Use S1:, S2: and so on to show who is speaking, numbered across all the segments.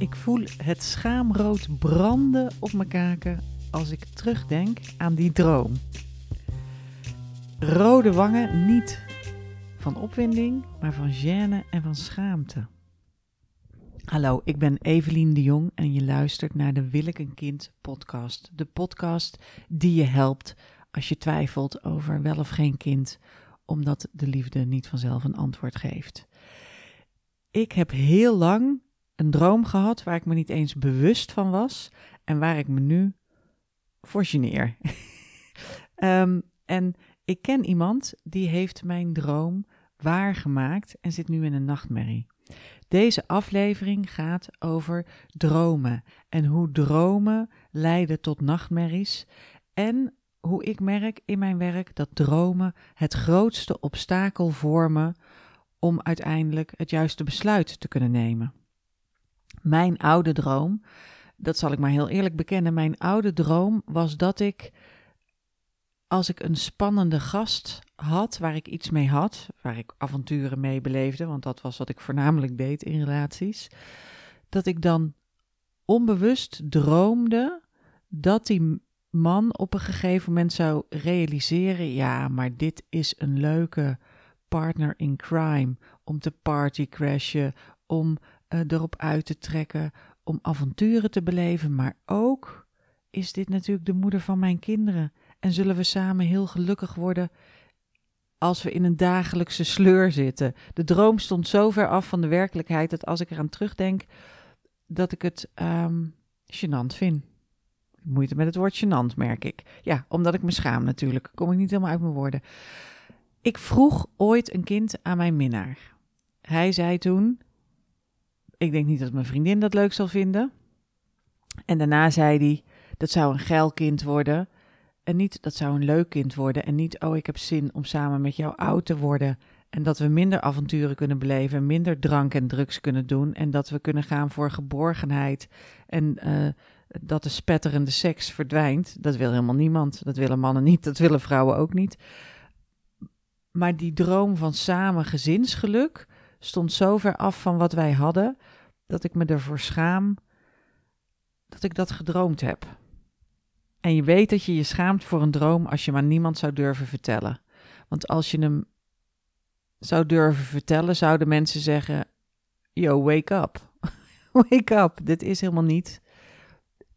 S1: Ik voel het schaamrood branden op mijn kaken als ik terugdenk aan die droom. Rode wangen niet van opwinding, maar van gêne en van schaamte. Hallo, ik ben Evelien de Jong en je luistert naar de Wil ik een kind podcast. De podcast die je helpt als je twijfelt over wel of geen kind, omdat de liefde niet vanzelf een antwoord geeft. Ik heb heel lang een droom gehad waar ik me niet eens bewust van was en waar ik me nu voor geneer. um, en ik ken iemand die heeft mijn droom waargemaakt en zit nu in een nachtmerrie. Deze aflevering gaat over dromen en hoe dromen leiden tot nachtmerries en hoe ik merk in mijn werk dat dromen het grootste obstakel vormen om uiteindelijk het juiste besluit te kunnen nemen. Mijn oude droom, dat zal ik maar heel eerlijk bekennen, mijn oude droom was dat ik, als ik een spannende gast had, waar ik iets mee had, waar ik avonturen mee beleefde, want dat was wat ik voornamelijk deed in relaties, dat ik dan onbewust droomde dat die man op een gegeven moment zou realiseren: ja, maar dit is een leuke partner in crime om te party crashen, om uh, erop uit te trekken, om avonturen te beleven, maar ook is dit natuurlijk de moeder van mijn kinderen en zullen we samen heel gelukkig worden als we in een dagelijkse sleur zitten. De droom stond zo ver af van de werkelijkheid dat als ik eraan terugdenk, dat ik het um, gênant vind. Moeite met het woord gênant, merk ik. Ja, omdat ik me schaam natuurlijk. Kom ik niet helemaal uit mijn woorden. Ik vroeg ooit een kind aan mijn minnaar. Hij zei toen: ik denk niet dat mijn vriendin dat leuk zal vinden. En daarna zei hij, dat zou een geil kind worden. En niet, dat zou een leuk kind worden. En niet, oh, ik heb zin om samen met jou oud te worden. En dat we minder avonturen kunnen beleven, minder drank en drugs kunnen doen. En dat we kunnen gaan voor geborgenheid. En uh, dat de spetterende seks verdwijnt. Dat wil helemaal niemand. Dat willen mannen niet, dat willen vrouwen ook niet. Maar die droom van samen gezinsgeluk stond zo ver af van wat wij hadden dat ik me ervoor schaam dat ik dat gedroomd heb. En je weet dat je je schaamt voor een droom als je maar niemand zou durven vertellen. Want als je hem zou durven vertellen, zouden mensen zeggen: Yo, wake up. wake up. Dit is helemaal niet.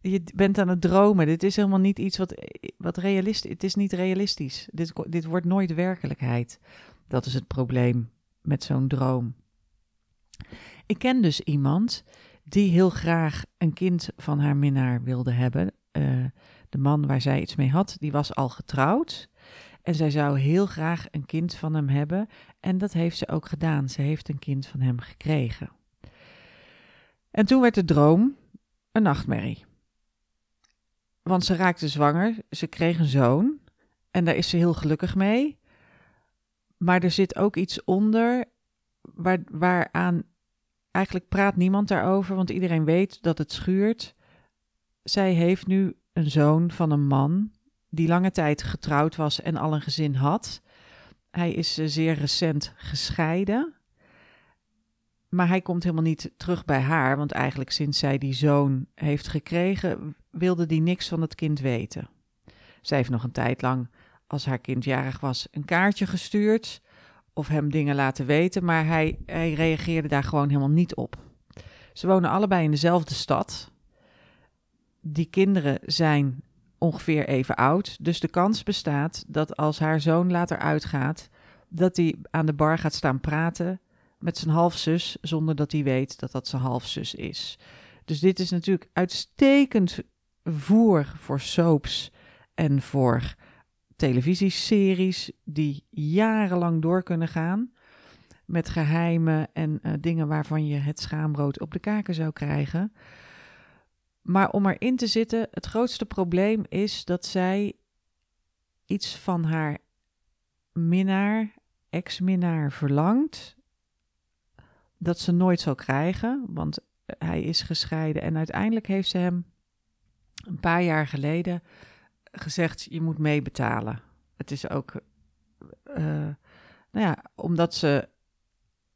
S1: Je bent aan het dromen. Dit is helemaal niet iets wat, wat realistisch Het is niet realistisch. Dit, dit wordt nooit werkelijkheid. Dat is het probleem met zo'n droom. Ik ken dus iemand die heel graag een kind van haar minnaar wilde hebben. Uh, de man waar zij iets mee had, die was al getrouwd. En zij zou heel graag een kind van hem hebben. En dat heeft ze ook gedaan. Ze heeft een kind van hem gekregen. En toen werd de droom een nachtmerrie. Want ze raakte zwanger, ze kreeg een zoon. En daar is ze heel gelukkig mee. Maar er zit ook iets onder waar, waaraan eigenlijk praat niemand daarover, want iedereen weet dat het schuurt. Zij heeft nu een zoon van een man die lange tijd getrouwd was en al een gezin had. Hij is eh, zeer recent gescheiden. Maar hij komt helemaal niet terug bij haar, want eigenlijk sinds zij die zoon heeft gekregen, wilde die niks van het kind weten. Zij heeft nog een tijd lang, als haar kind jarig was, een kaartje gestuurd of hem dingen laten weten, maar hij, hij reageerde daar gewoon helemaal niet op. Ze wonen allebei in dezelfde stad. Die kinderen zijn ongeveer even oud, dus de kans bestaat dat als haar zoon later uitgaat, dat hij aan de bar gaat staan praten met zijn halfzus, zonder dat hij weet dat dat zijn halfzus is. Dus dit is natuurlijk uitstekend voer voor soaps en voor televisieseries die jarenlang door kunnen gaan. Met geheimen en uh, dingen waarvan je het schaamrood op de kaken zou krijgen. Maar om erin te zitten, het grootste probleem is dat zij iets van haar minnaar, ex-minnaar verlangt. Dat ze nooit zal krijgen, want hij is gescheiden. En uiteindelijk heeft ze hem een paar jaar geleden gezegd, je moet meebetalen. Het is ook, uh, nou ja, omdat ze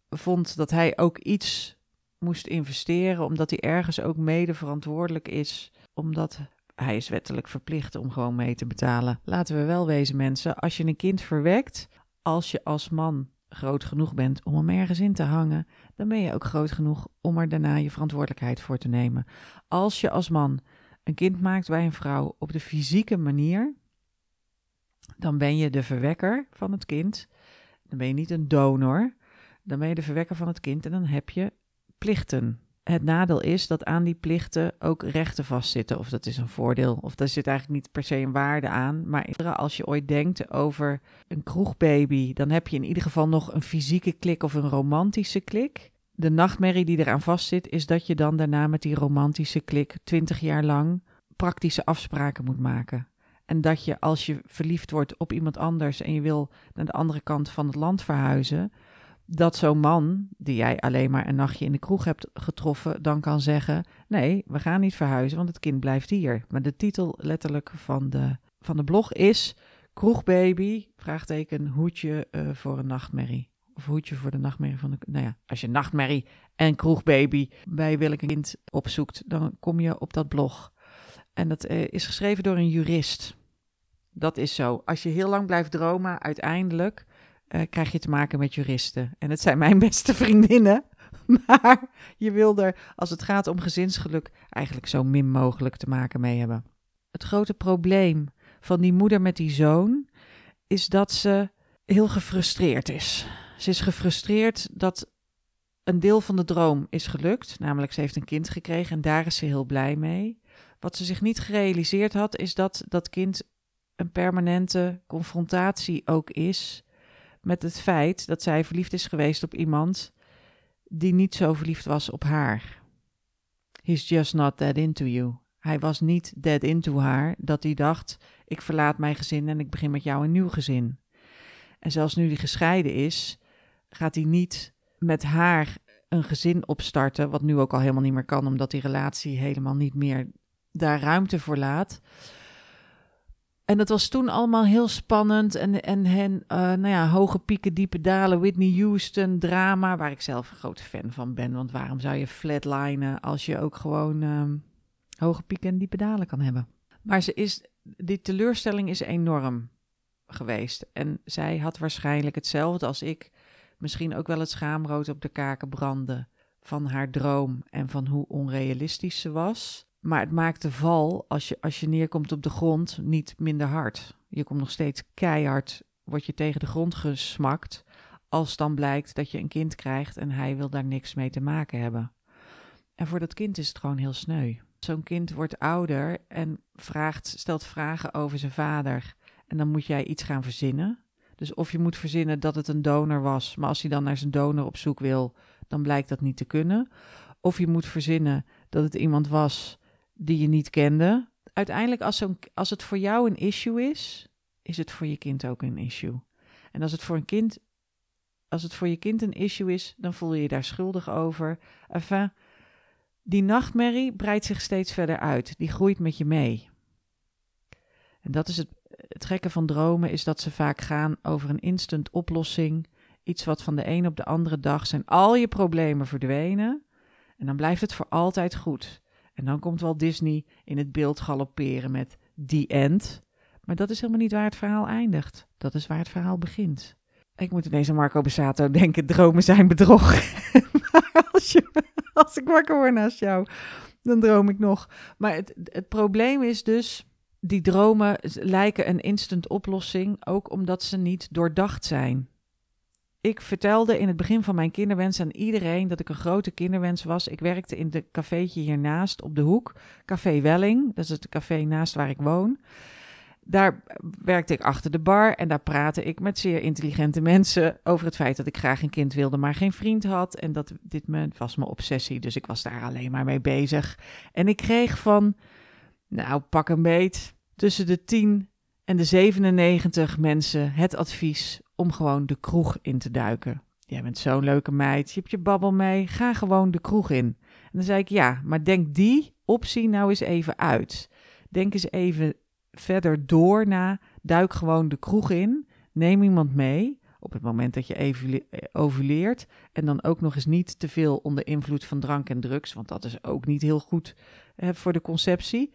S1: vond dat hij ook iets moest investeren, omdat hij ergens ook mede verantwoordelijk is, omdat hij is wettelijk verplicht om gewoon mee te betalen. Laten we wel wezen, mensen, als je een kind verwekt, als je als man groot genoeg bent om hem ergens in te hangen, dan ben je ook groot genoeg om er daarna je verantwoordelijkheid voor te nemen. Als je als man een kind maakt bij een vrouw op de fysieke manier, dan ben je de verwekker van het kind. Dan ben je niet een donor. Dan ben je de verwekker van het kind en dan heb je plichten. Het nadeel is dat aan die plichten ook rechten vastzitten. Of dat is een voordeel. Of daar zit eigenlijk niet per se een waarde aan. Maar als je ooit denkt over een kroegbaby, dan heb je in ieder geval nog een fysieke klik of een romantische klik. De nachtmerrie die eraan vastzit, is dat je dan daarna met die romantische klik twintig jaar lang praktische afspraken moet maken. En dat je als je verliefd wordt op iemand anders en je wil naar de andere kant van het land verhuizen, dat zo'n man, die jij alleen maar een nachtje in de kroeg hebt getroffen, dan kan zeggen: Nee, we gaan niet verhuizen, want het kind blijft hier. Maar de titel letterlijk van de, van de blog is: Kroegbaby, vraagteken, hoedje uh, voor een nachtmerrie. Of hoedje voor de nachtmerrie van de. Nou ja, als je nachtmerrie en kroegbaby bij welk kind opzoekt, dan kom je op dat blog. En dat uh, is geschreven door een jurist. Dat is zo. Als je heel lang blijft dromen, uiteindelijk uh, krijg je te maken met juristen. En het zijn mijn beste vriendinnen. Maar je wil er, als het gaat om gezinsgeluk, eigenlijk zo min mogelijk te maken mee hebben. Het grote probleem van die moeder met die zoon is dat ze heel gefrustreerd is. Ze is gefrustreerd dat een deel van de droom is gelukt, namelijk ze heeft een kind gekregen en daar is ze heel blij mee. Wat ze zich niet gerealiseerd had, is dat dat kind een permanente confrontatie ook is met het feit dat zij verliefd is geweest op iemand die niet zo verliefd was op haar. He's just not that into you. Hij was niet dead into haar dat hij dacht: ik verlaat mijn gezin en ik begin met jou een nieuw gezin. En zelfs nu hij gescheiden is, gaat hij niet met haar een gezin opstarten, wat nu ook al helemaal niet meer kan, omdat die relatie helemaal niet meer daar ruimte voor laat. En dat was toen allemaal heel spannend. En, en hen, uh, nou ja, hoge pieken, diepe dalen, Whitney Houston, drama, waar ik zelf een grote fan van ben. Want waarom zou je flatlinen als je ook gewoon um, hoge pieken en diepe dalen kan hebben? Maar ze is, die teleurstelling is enorm geweest. En zij had waarschijnlijk hetzelfde als ik, misschien ook wel het schaamrood op de kaken branden van haar droom en van hoe onrealistisch ze was. Maar het maakt de val, als je, als je neerkomt op de grond, niet minder hard. Je komt nog steeds keihard, word je tegen de grond gesmakt. Als dan blijkt dat je een kind krijgt en hij wil daar niks mee te maken hebben. En voor dat kind is het gewoon heel sneu. Zo'n kind wordt ouder en vraagt, stelt vragen over zijn vader. En dan moet jij iets gaan verzinnen. Dus of je moet verzinnen dat het een donor was, maar als hij dan naar zijn donor op zoek wil, dan blijkt dat niet te kunnen. Of je moet verzinnen dat het iemand was die je niet kende. Uiteindelijk, als, als het voor jou een issue is, is het voor je kind ook een issue. En als het voor een kind, als het voor je kind een issue is, dan voel je je daar schuldig over. Enfin, die nachtmerrie breidt zich steeds verder uit. Die groeit met je mee. En dat is het, het gekke van dromen, is dat ze vaak gaan over een instant oplossing. Iets wat van de een op de andere dag zijn al je problemen verdwenen. En dan blijft het voor altijd goed. En dan komt wel Disney in het beeld galopperen met The End. Maar dat is helemaal niet waar het verhaal eindigt. Dat is waar het verhaal begint. Ik moet ineens aan Marco Besato denken, dromen zijn bedrog. maar als, je, als ik wakker word naast jou, dan droom ik nog. Maar het, het probleem is dus, die dromen lijken een instant oplossing, ook omdat ze niet doordacht zijn. Ik vertelde in het begin van mijn kinderwens aan iedereen dat ik een grote kinderwens was. Ik werkte in de cafeetje hiernaast op de hoek, Café Welling. Dat is het café naast waar ik woon. Daar werkte ik achter de bar en daar praatte ik met zeer intelligente mensen over het feit dat ik graag een kind wilde, maar geen vriend had. En dat dit me, was mijn obsessie, dus ik was daar alleen maar mee bezig. En ik kreeg van, nou pak een beet, tussen de 10 en de 97 mensen het advies om gewoon de kroeg in te duiken. Jij bent zo'n leuke meid, je hebt je babbel mee, ga gewoon de kroeg in. En dan zei ik, ja, maar denk die optie nou eens even uit. Denk eens even verder door na, duik gewoon de kroeg in, neem iemand mee. op het moment dat je eh, ovuleert. En dan ook nog eens niet te veel onder invloed van drank en drugs, want dat is ook niet heel goed hè, voor de conceptie.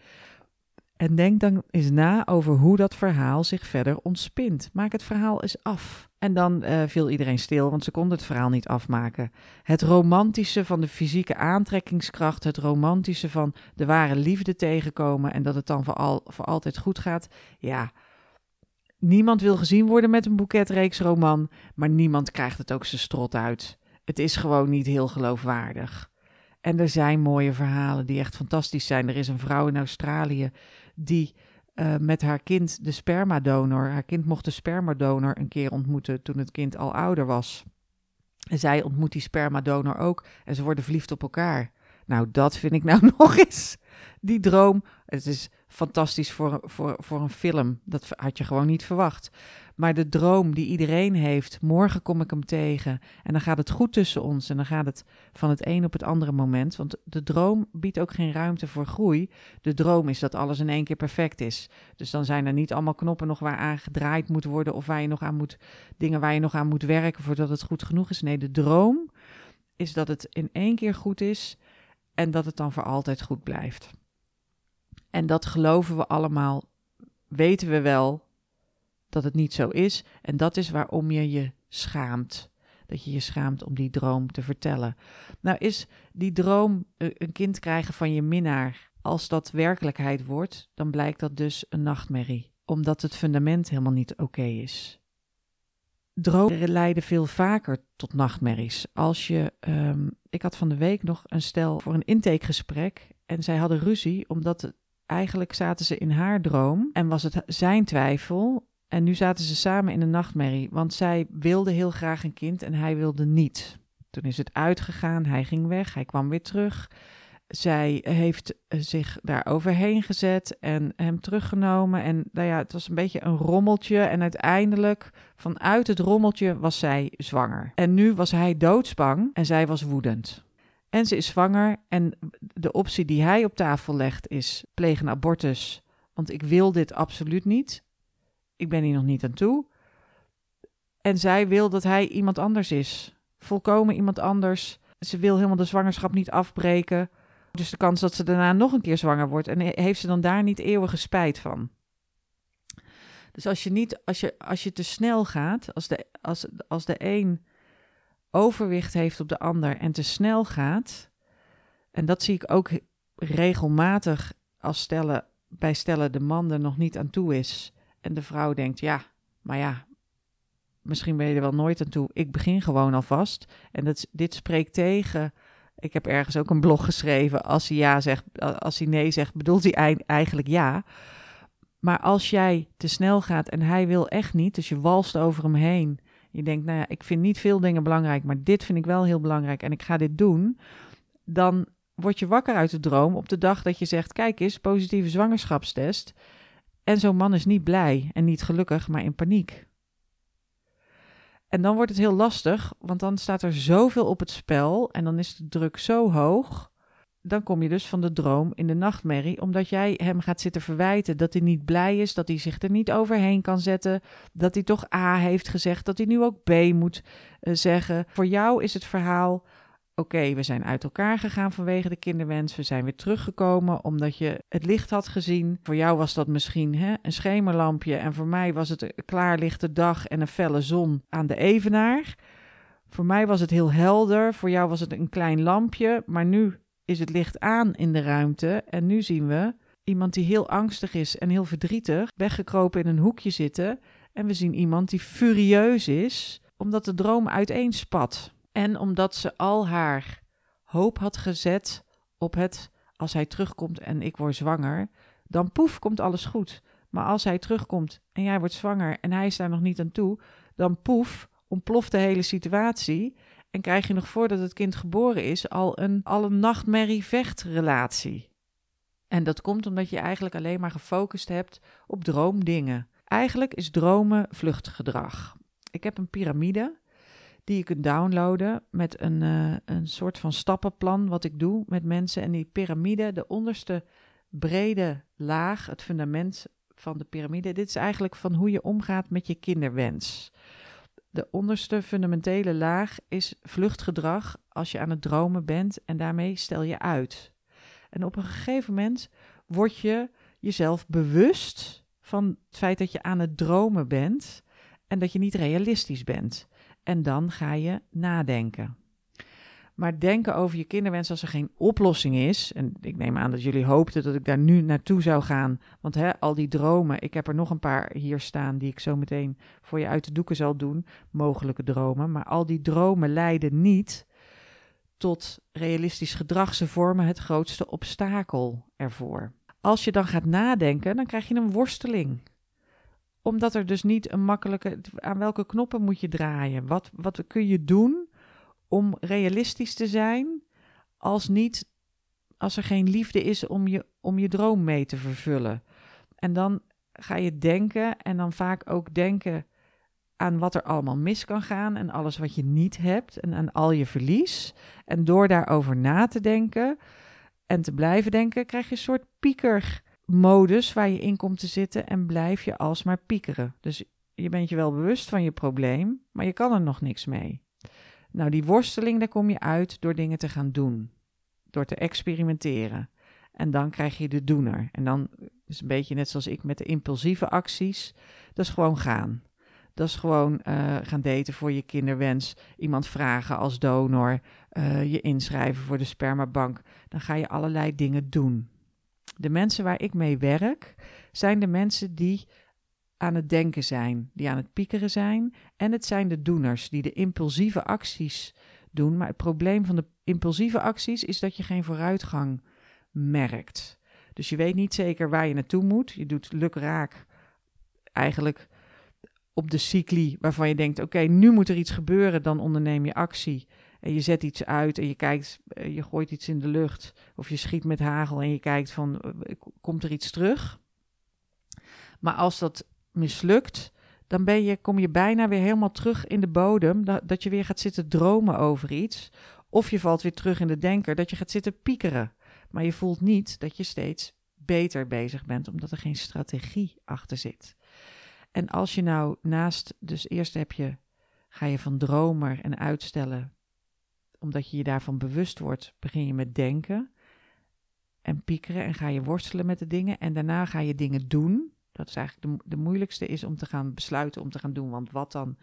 S1: En denk dan eens na over hoe dat verhaal zich verder ontspint. Maak het verhaal eens af. En dan uh, viel iedereen stil, want ze konden het verhaal niet afmaken. Het romantische van de fysieke aantrekkingskracht, het romantische van de ware liefde tegenkomen en dat het dan voor, al, voor altijd goed gaat. Ja, niemand wil gezien worden met een boeketreeksroman, maar niemand krijgt het ook zijn strot uit. Het is gewoon niet heel geloofwaardig. En er zijn mooie verhalen die echt fantastisch zijn. Er is een vrouw in Australië die uh, met haar kind de spermadonor, haar kind mocht de spermadonor een keer ontmoeten toen het kind al ouder was. En zij ontmoet die spermadonor ook en ze worden verliefd op elkaar. Nou, dat vind ik nou nog eens. Die droom, het is fantastisch voor, voor, voor een film. Dat had je gewoon niet verwacht. Maar de droom die iedereen heeft, morgen kom ik hem tegen en dan gaat het goed tussen ons en dan gaat het van het een op het andere moment. Want de droom biedt ook geen ruimte voor groei. De droom is dat alles in één keer perfect is. Dus dan zijn er niet allemaal knoppen nog waar aan gedraaid moet worden of waar je nog aan moet, dingen waar je nog aan moet werken voordat het goed genoeg is. Nee, de droom is dat het in één keer goed is en dat het dan voor altijd goed blijft. En dat geloven we allemaal, weten we wel, dat het niet zo is. En dat is waarom je je schaamt. Dat je je schaamt om die droom te vertellen. Nou is die droom eh, een kind krijgen van je minnaar. Als dat werkelijkheid wordt, dan blijkt dat dus een nachtmerrie. Omdat het fundament helemaal niet oké is. Dromen leiden veel vaker tot nachtmerries. Als je, um, ik had van de week nog een stel voor een intakegesprek en zij hadden ruzie omdat eigenlijk zaten ze in haar droom en was het zijn twijfel en nu zaten ze samen in een nachtmerrie, want zij wilde heel graag een kind en hij wilde niet. Toen is het uitgegaan, hij ging weg, hij kwam weer terug. Zij heeft zich daar overheen gezet en hem teruggenomen. En nou ja, het was een beetje een rommeltje. En uiteindelijk, vanuit het rommeltje, was zij zwanger. En nu was hij doodsbang en zij was woedend. En ze is zwanger. En de optie die hij op tafel legt is: pleeg een abortus. Want ik wil dit absoluut niet ik ben hier nog niet aan toe. En zij wil dat hij iemand anders is. Volkomen iemand anders. Ze wil helemaal de zwangerschap niet afbreken. Dus de kans dat ze daarna nog een keer zwanger wordt. En heeft ze dan daar niet eeuwige spijt van. Dus als je, niet, als je, als je te snel gaat, als de, als, als de een overwicht heeft op de ander en te snel gaat. En dat zie ik ook regelmatig als stellen, bij stellen de man er nog niet aan toe is. En de vrouw denkt, ja, maar ja, misschien ben je er wel nooit aan toe. Ik begin gewoon alvast. En dat, dit spreekt tegen. Ik heb ergens ook een blog geschreven. Als hij ja zegt, als hij nee zegt, bedoelt hij eigenlijk ja. Maar als jij te snel gaat en hij wil echt niet, dus je walst over hem heen. Je denkt, nou ja, ik vind niet veel dingen belangrijk, maar dit vind ik wel heel belangrijk en ik ga dit doen. Dan word je wakker uit de droom op de dag dat je zegt: Kijk eens, positieve zwangerschapstest. En zo'n man is niet blij en niet gelukkig, maar in paniek. En dan wordt het heel lastig, want dan staat er zoveel op het spel en dan is de druk zo hoog. Dan kom je dus van de droom in de nachtmerrie, omdat jij hem gaat zitten verwijten dat hij niet blij is, dat hij zich er niet overheen kan zetten, dat hij toch A heeft gezegd, dat hij nu ook B moet uh, zeggen. Voor jou is het verhaal Oké, we zijn uit elkaar gegaan vanwege de kinderwens. We zijn weer teruggekomen omdat je het licht had gezien. Voor jou was dat misschien hè, een schemerlampje. En voor mij was het een klaarlichte dag en een felle zon aan de evenaar. Voor mij was het heel helder. Voor jou was het een klein lampje. Maar nu is het licht aan in de ruimte. En nu zien we iemand die heel angstig is en heel verdrietig, weggekropen in een hoekje zitten. En we zien iemand die furieus is omdat de droom uiteenspat. En omdat ze al haar hoop had gezet op het als hij terugkomt en ik word zwanger, dan poef komt alles goed. Maar als hij terugkomt en jij wordt zwanger en hij is daar nog niet aan toe, dan poef ontploft de hele situatie en krijg je nog voordat het kind geboren is al een, al een nachtmerrie-vechtrelatie. En dat komt omdat je eigenlijk alleen maar gefocust hebt op droomdingen. Eigenlijk is dromen vluchtgedrag. Ik heb een piramide die je kunt downloaden met een, uh, een soort van stappenplan wat ik doe met mensen. En die piramide, de onderste brede laag, het fundament van de piramide, dit is eigenlijk van hoe je omgaat met je kinderwens. De onderste fundamentele laag is vluchtgedrag als je aan het dromen bent en daarmee stel je uit. En op een gegeven moment word je jezelf bewust van het feit dat je aan het dromen bent en dat je niet realistisch bent. En dan ga je nadenken. Maar denken over je kinderwens als er geen oplossing is. En ik neem aan dat jullie hoopten dat ik daar nu naartoe zou gaan. Want hè, al die dromen, ik heb er nog een paar hier staan die ik zo meteen voor je uit de doeken zal doen. Mogelijke dromen. Maar al die dromen leiden niet tot realistisch gedrag. Ze vormen het grootste obstakel ervoor. Als je dan gaat nadenken, dan krijg je een worsteling omdat er dus niet een makkelijke. Aan welke knoppen moet je draaien? Wat, wat kun je doen om realistisch te zijn als niet als er geen liefde is om je, om je droom mee te vervullen. En dan ga je denken en dan vaak ook denken aan wat er allemaal mis kan gaan en alles wat je niet hebt en aan al je verlies. En door daarover na te denken en te blijven denken, krijg je een soort piekermodus waar je in komt te zitten en blijf je alsmaar piekeren. Dus je bent je wel bewust van je probleem, maar je kan er nog niks mee. Nou, die worsteling, daar kom je uit door dingen te gaan doen. Door te experimenteren. En dan krijg je de doener. En dan is een beetje net zoals ik met de impulsieve acties. Dat is gewoon gaan. Dat is gewoon uh, gaan daten voor je kinderwens. Iemand vragen als donor. Uh, je inschrijven voor de spermabank. Dan ga je allerlei dingen doen. De mensen waar ik mee werk, zijn de mensen die aan het denken zijn, die aan het piekeren zijn. En het zijn de doeners die de impulsieve acties doen. Maar het probleem van de impulsieve acties is dat je geen vooruitgang merkt. Dus je weet niet zeker waar je naartoe moet. Je doet lukraak eigenlijk op de cycli waarvan je denkt: oké, nu moet er iets gebeuren, dan onderneem je actie. En je zet iets uit en je kijkt, eh, je gooit iets in de lucht. Of je schiet met hagel en je kijkt van, eh, komt er iets terug? Maar als dat mislukt, dan ben je, kom je bijna weer helemaal terug in de bodem. Dat, dat je weer gaat zitten dromen over iets. Of je valt weer terug in de denker dat je gaat zitten piekeren. Maar je voelt niet dat je steeds beter bezig bent, omdat er geen strategie achter zit. En als je nou naast, dus eerst heb je, ga je van dromer en uitstellen, omdat je je daarvan bewust wordt, begin je met denken en piekeren en ga je worstelen met de dingen. En daarna ga je dingen doen. Dat is eigenlijk de, de moeilijkste is om te gaan besluiten om te gaan doen. Want wat dan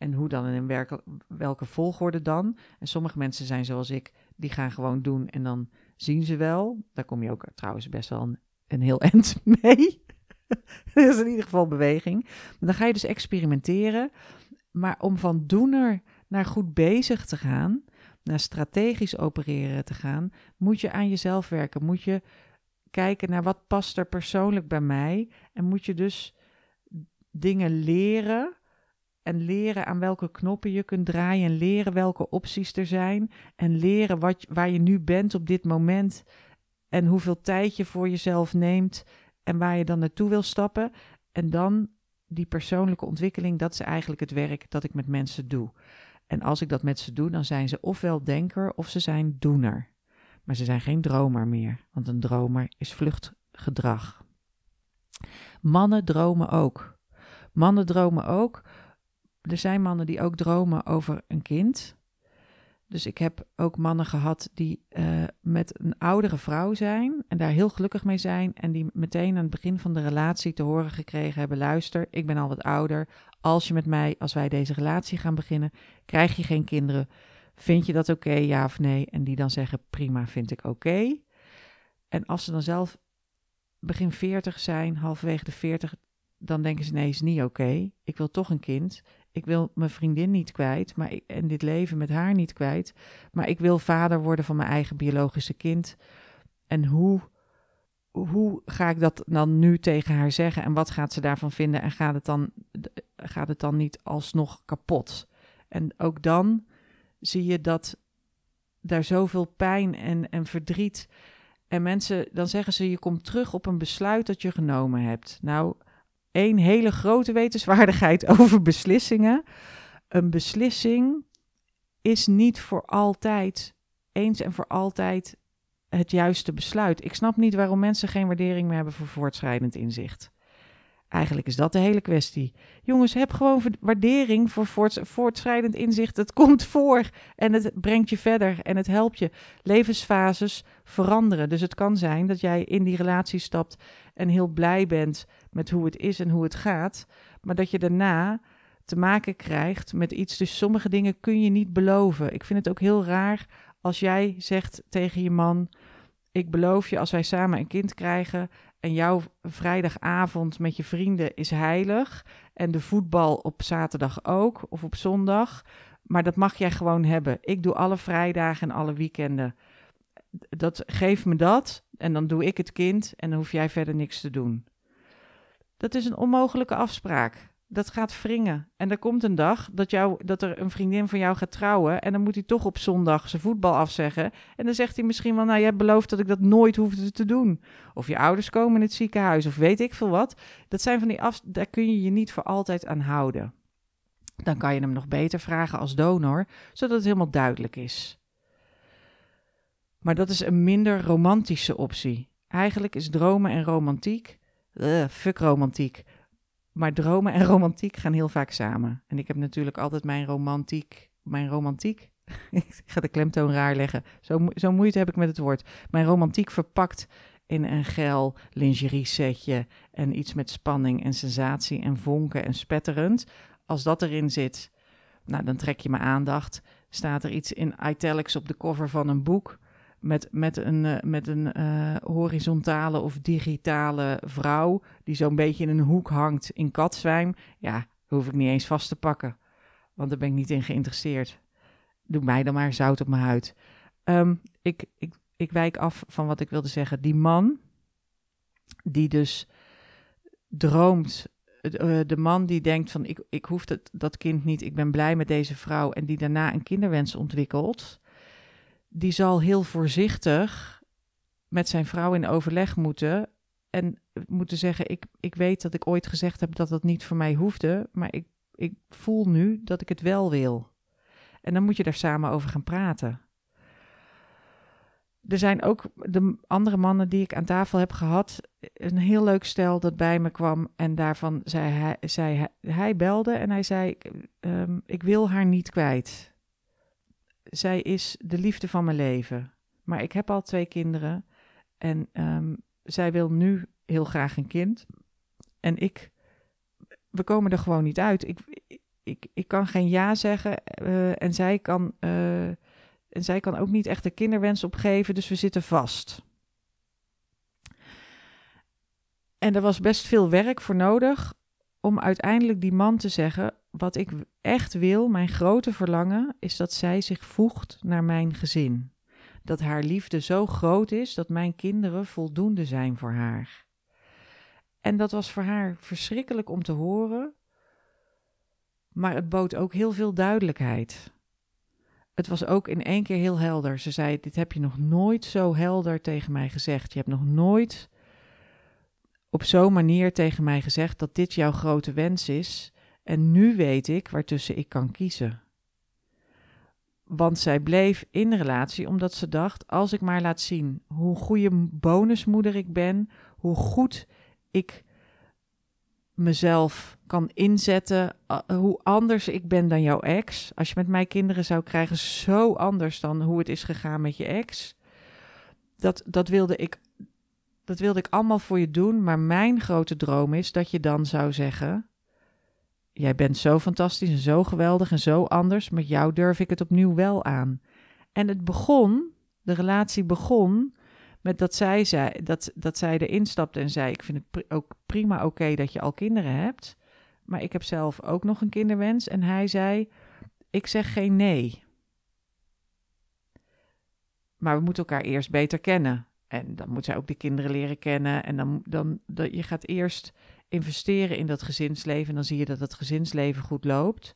S1: en hoe dan en in welke, volgorde dan. En sommige mensen zijn zoals ik, die gaan gewoon doen en dan zien ze wel. Daar kom je ook trouwens best wel een, een heel eind mee. dat is in ieder geval beweging. Dan ga je dus experimenteren. Maar om van doener naar goed bezig te gaan, naar strategisch opereren te gaan, moet je aan jezelf werken. Moet je kijken naar wat past er persoonlijk bij mij. En moet je dus dingen leren. En leren aan welke knoppen je kunt draaien. En leren welke opties er zijn. En leren wat, waar je nu bent op dit moment. En hoeveel tijd je voor jezelf neemt. En waar je dan naartoe wil stappen. En dan die persoonlijke ontwikkeling. Dat is eigenlijk het werk dat ik met mensen doe. En als ik dat met ze doe, dan zijn ze ofwel denker of ze zijn doener. Maar ze zijn geen dromer meer, want een dromer is vluchtgedrag. Mannen dromen ook. Mannen dromen ook. Er zijn mannen die ook dromen over een kind. Dus ik heb ook mannen gehad die uh, met een oudere vrouw zijn en daar heel gelukkig mee zijn. En die meteen aan het begin van de relatie te horen gekregen hebben: luister, ik ben al wat ouder. Als je met mij, als wij deze relatie gaan beginnen, krijg je geen kinderen. Vind je dat oké, ja of nee? En die dan zeggen: prima, vind ik oké. En als ze dan zelf begin 40 zijn, halverwege de 40, dan denken ze: nee, is niet oké. Ik wil toch een kind. Ik wil mijn vriendin niet kwijt maar ik, en dit leven met haar niet kwijt. Maar ik wil vader worden van mijn eigen biologische kind. En hoe, hoe ga ik dat dan nu tegen haar zeggen? En wat gaat ze daarvan vinden? En gaat het dan, gaat het dan niet alsnog kapot? En ook dan zie je dat daar zoveel pijn en, en verdriet. En mensen, dan zeggen ze: je komt terug op een besluit dat je genomen hebt. Nou, één hele grote wetenswaardigheid over beslissingen. Een beslissing is niet voor altijd, eens en voor altijd, het juiste besluit. Ik snap niet waarom mensen geen waardering meer hebben voor voortschrijdend inzicht. Eigenlijk is dat de hele kwestie. Jongens, heb gewoon waardering voor voortschrijdend inzicht. Het komt voor en het brengt je verder en het helpt je. Levensfases veranderen. Dus het kan zijn dat jij in die relatie stapt en heel blij bent met hoe het is en hoe het gaat. Maar dat je daarna te maken krijgt met iets. Dus sommige dingen kun je niet beloven. Ik vind het ook heel raar als jij zegt tegen je man: Ik beloof je, als wij samen een kind krijgen en jouw vrijdagavond met je vrienden is heilig en de voetbal op zaterdag ook of op zondag, maar dat mag jij gewoon hebben. Ik doe alle vrijdagen en alle weekenden. Dat geef me dat en dan doe ik het kind en dan hoef jij verder niks te doen. Dat is een onmogelijke afspraak dat gaat wringen. En er komt een dag dat, jou, dat er een vriendin van jou gaat trouwen. En dan moet hij toch op zondag zijn voetbal afzeggen. En dan zegt hij misschien wel: Nou, jij belooft dat ik dat nooit hoefde te doen. Of je ouders komen in het ziekenhuis, of weet ik veel wat. Dat zijn van die af. Daar kun je je niet voor altijd aan houden. Dan kan je hem nog beter vragen als donor, zodat het helemaal duidelijk is. Maar dat is een minder romantische optie. Eigenlijk is dromen en romantiek. Uh, fuck romantiek maar dromen en romantiek gaan heel vaak samen. En ik heb natuurlijk altijd mijn romantiek, mijn romantiek, ik ga de klemtoon raar leggen, zo, zo moeite heb ik met het woord. Mijn romantiek verpakt in een geil lingerie setje en iets met spanning en sensatie en vonken en spetterend. Als dat erin zit, nou, dan trek je mijn aandacht. Staat er iets in italics op de cover van een boek, met, met een, uh, met een uh, horizontale of digitale vrouw die zo'n beetje in een hoek hangt in katzwijm, ja, hoef ik niet eens vast te pakken. Want daar ben ik niet in geïnteresseerd. Doe mij dan maar zout op mijn huid. Um, ik, ik, ik wijk af van wat ik wilde zeggen. Die man, die dus droomt, uh, de man die denkt van ik, ik hoef dat kind niet, ik ben blij met deze vrouw en die daarna een kinderwens ontwikkelt die zal heel voorzichtig met zijn vrouw in overleg moeten. En moeten zeggen: ik, ik weet dat ik ooit gezegd heb dat dat niet voor mij hoefde, maar ik, ik voel nu dat ik het wel wil. En dan moet je daar samen over gaan praten. Er zijn ook de andere mannen die ik aan tafel heb gehad. Een heel leuk stel dat bij me kwam. En daarvan zei hij, zei hij, hij belde en hij zei: Ik wil haar niet kwijt zij is de liefde van mijn leven. Maar ik heb al twee kinderen en um, zij wil nu heel graag een kind. En ik, we komen er gewoon niet uit. Ik, ik, ik kan geen ja zeggen uh, en, zij kan, uh, en zij kan ook niet echt de kinderwens opgeven, dus we zitten vast. En er was best veel werk voor nodig om uiteindelijk die man te zeggen: wat ik echt wil, mijn grote verlangen, is dat zij zich voegt naar mijn gezin. Dat haar liefde zo groot is dat mijn kinderen voldoende zijn voor haar. En dat was voor haar verschrikkelijk om te horen, maar het bood ook heel veel duidelijkheid. Het was ook in één keer heel helder. Ze zei: Dit heb je nog nooit zo helder tegen mij gezegd. Je hebt nog nooit op zo'n manier tegen mij gezegd dat dit jouw grote wens is. En nu weet ik waartussen ik kan kiezen. Want zij bleef in de relatie omdat ze dacht: als ik maar laat zien hoe goede bonusmoeder ik ben, hoe goed ik mezelf kan inzetten, hoe anders ik ben dan jouw ex. Als je met mij kinderen zou krijgen, zo anders dan hoe het is gegaan met je ex. Dat, dat, wilde ik, dat wilde ik allemaal voor je doen, maar mijn grote droom is dat je dan zou zeggen: Jij bent zo fantastisch en zo geweldig en zo anders. Met jou durf ik het opnieuw wel aan. En het begon, de relatie begon met dat zij, zei, dat, dat zij erin stapte en zei: Ik vind het ook prima oké dat je al kinderen hebt. Maar ik heb zelf ook nog een kinderwens. En hij zei: Ik zeg geen nee. Maar we moeten elkaar eerst beter kennen. En dan moet zij ook de kinderen leren kennen. En dan, dan je gaat eerst investeren in dat gezinsleven. En dan zie je dat het gezinsleven goed loopt.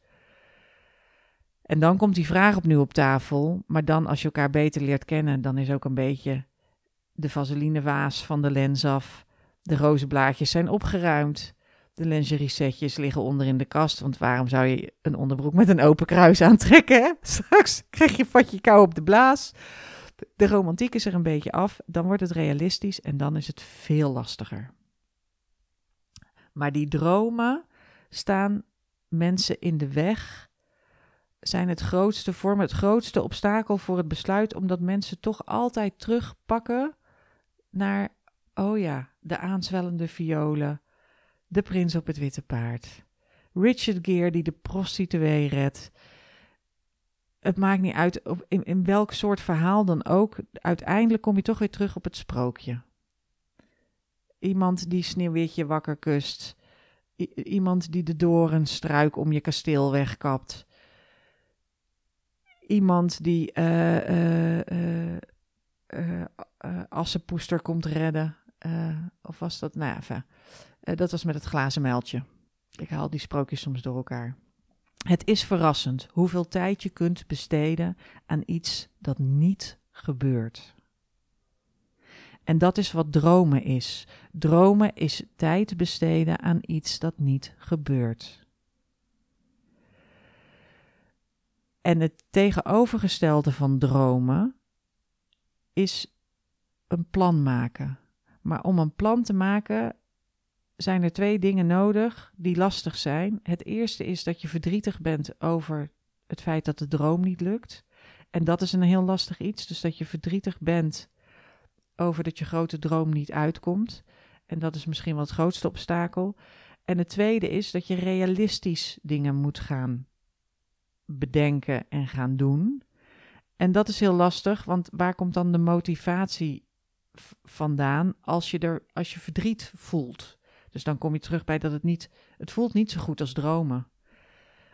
S1: En dan komt die vraag opnieuw op tafel. Maar dan, als je elkaar beter leert kennen, dan is ook een beetje de vaselinewaas van de lens af. De rozenblaadjes zijn opgeruimd. De lingerie setjes liggen onder in de kast. Want waarom zou je een onderbroek met een open kruis aantrekken? Straks krijg je vatje kou op de blaas. De romantiek is er een beetje af. Dan wordt het realistisch en dan is het veel lastiger. Maar die dromen staan mensen in de weg, zijn het grootste, vormen het grootste obstakel voor het besluit, omdat mensen toch altijd terugpakken naar, oh ja, de aanzwellende violen, de prins op het witte paard, Richard Gere die de prostituee redt. Het maakt niet uit in, in welk soort verhaal dan ook. Uiteindelijk kom je toch weer terug op het sprookje. Iemand die Sneeuwwitje wakker kust. iemand die de dorenstruik om je kasteel wegkapt. Iemand die uh, Assenpoester komt redden. of was dat? Nou enfin, dat was met het glazen muiltje. Ik haal die sprookjes soms door elkaar. Het is verrassend hoeveel tijd je kunt besteden aan iets dat niet gebeurt. En dat is wat dromen is. Dromen is tijd besteden aan iets dat niet gebeurt. En het tegenovergestelde van dromen is een plan maken. Maar om een plan te maken zijn er twee dingen nodig die lastig zijn. Het eerste is dat je verdrietig bent over het feit dat de droom niet lukt. En dat is een heel lastig iets. Dus dat je verdrietig bent over dat je grote droom niet uitkomt. En dat is misschien wel het grootste obstakel. En het tweede is dat je realistisch dingen moet gaan bedenken en gaan doen. En dat is heel lastig, want waar komt dan de motivatie vandaan als je, er, als je verdriet voelt? Dus dan kom je terug bij dat het niet, het voelt niet zo goed als dromen.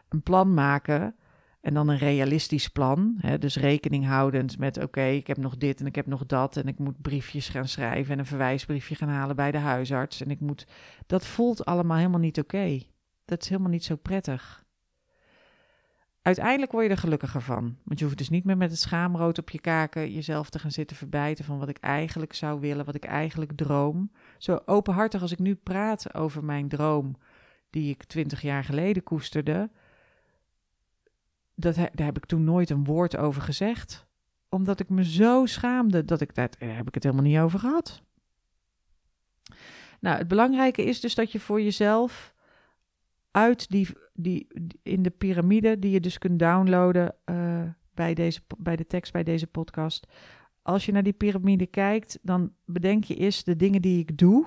S1: Een plan maken en dan een realistisch plan. Hè, dus rekening houdend met: oké, ik heb nog dit en ik heb nog dat. En ik moet briefjes gaan schrijven en een verwijsbriefje gaan halen bij de huisarts. En ik moet. Dat voelt allemaal helemaal niet oké. Dat is helemaal niet zo prettig. Uiteindelijk word je er gelukkiger van. Want je hoeft dus niet meer met het schaamrood op je kaken jezelf te gaan zitten verbijten van wat ik eigenlijk zou willen, wat ik eigenlijk droom. Zo openhartig als ik nu praat over mijn droom, die ik twintig jaar geleden koesterde, dat, daar heb ik toen nooit een woord over gezegd. Omdat ik me zo schaamde dat ik daar heb ik het helemaal niet over gehad. Nou, het belangrijke is dus dat je voor jezelf uit die, die, in de piramide, die je dus kunt downloaden uh, bij, deze, bij de tekst bij deze podcast. Als je naar die piramide kijkt, dan bedenk je eerst de dingen die ik doe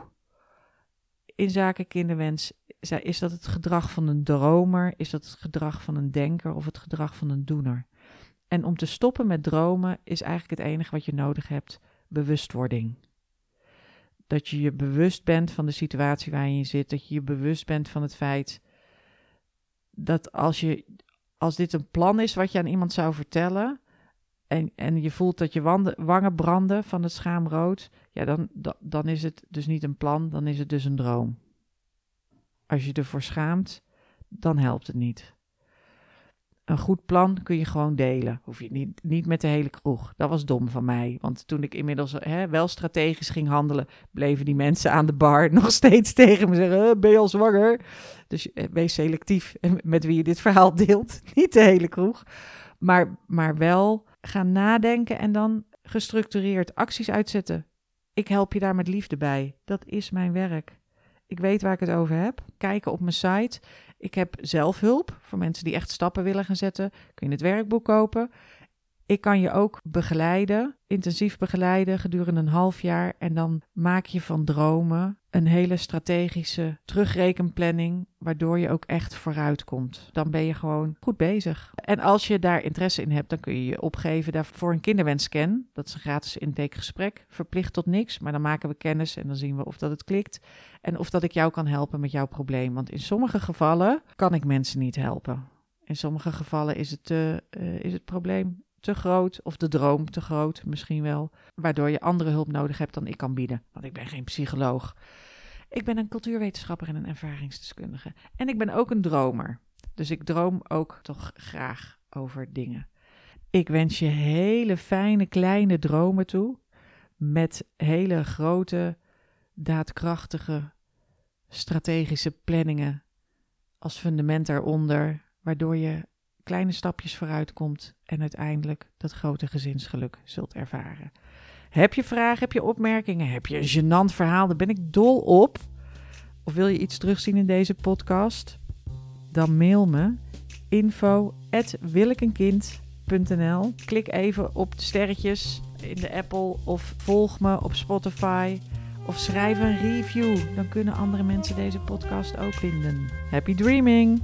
S1: in zaken kinderwens. Is dat het gedrag van een dromer? Is dat het gedrag van een denker of het gedrag van een doener? En om te stoppen met dromen is eigenlijk het enige wat je nodig hebt: bewustwording. Dat je je bewust bent van de situatie waarin je zit. Dat je je bewust bent van het feit dat als, je, als dit een plan is wat je aan iemand zou vertellen. En, en je voelt dat je wangen branden van het schaamrood. Ja, dan, dan is het dus niet een plan, dan is het dus een droom. Als je ervoor schaamt, dan helpt het niet een goed plan kun je gewoon delen. Hoef je niet, niet met de hele kroeg. Dat was dom van mij. Want toen ik inmiddels hè, wel strategisch ging handelen, bleven die mensen aan de bar nog steeds tegen me zeggen: Ben je al zwanger? Dus eh, wees selectief met wie je dit verhaal deelt. Niet de hele kroeg. Maar, maar wel gaan nadenken en dan gestructureerd acties uitzetten. Ik help je daar met liefde bij. Dat is mijn werk. Ik weet waar ik het over heb. Kijken op mijn site. Ik heb zelfhulp voor mensen die echt stappen willen gaan zetten. Kun je het werkboek kopen. Ik kan je ook begeleiden, intensief begeleiden gedurende een half jaar. En dan maak je van dromen een hele strategische terugrekenplanning, waardoor je ook echt vooruit komt. Dan ben je gewoon goed bezig. En als je daar interesse in hebt, dan kun je je opgeven voor een kinderwenscan. Dat is een gratis intakegesprek, verplicht tot niks, maar dan maken we kennis en dan zien we of dat het klikt en of dat ik jou kan helpen met jouw probleem. Want in sommige gevallen kan ik mensen niet helpen. In sommige gevallen is het, uh, is het probleem te groot of de droom te groot misschien wel, waardoor je andere hulp nodig hebt dan ik kan bieden. Want ik ben geen psycholoog. Ik ben een cultuurwetenschapper en een ervaringsdeskundige. En ik ben ook een dromer. Dus ik droom ook toch graag over dingen. Ik wens je hele fijne kleine dromen toe. Met hele grote, daadkrachtige, strategische planningen als fundament daaronder. Waardoor je kleine stapjes vooruit komt en uiteindelijk dat grote gezinsgeluk zult ervaren. Heb je vragen, heb je opmerkingen, heb je een gênant verhaal, daar ben ik dol op. Of wil je iets terugzien in deze podcast? Dan mail me info@willekenkind.nl. Klik even op de sterretjes in de Apple of volg me op Spotify of schrijf een review. Dan kunnen andere mensen deze podcast ook vinden. Happy dreaming!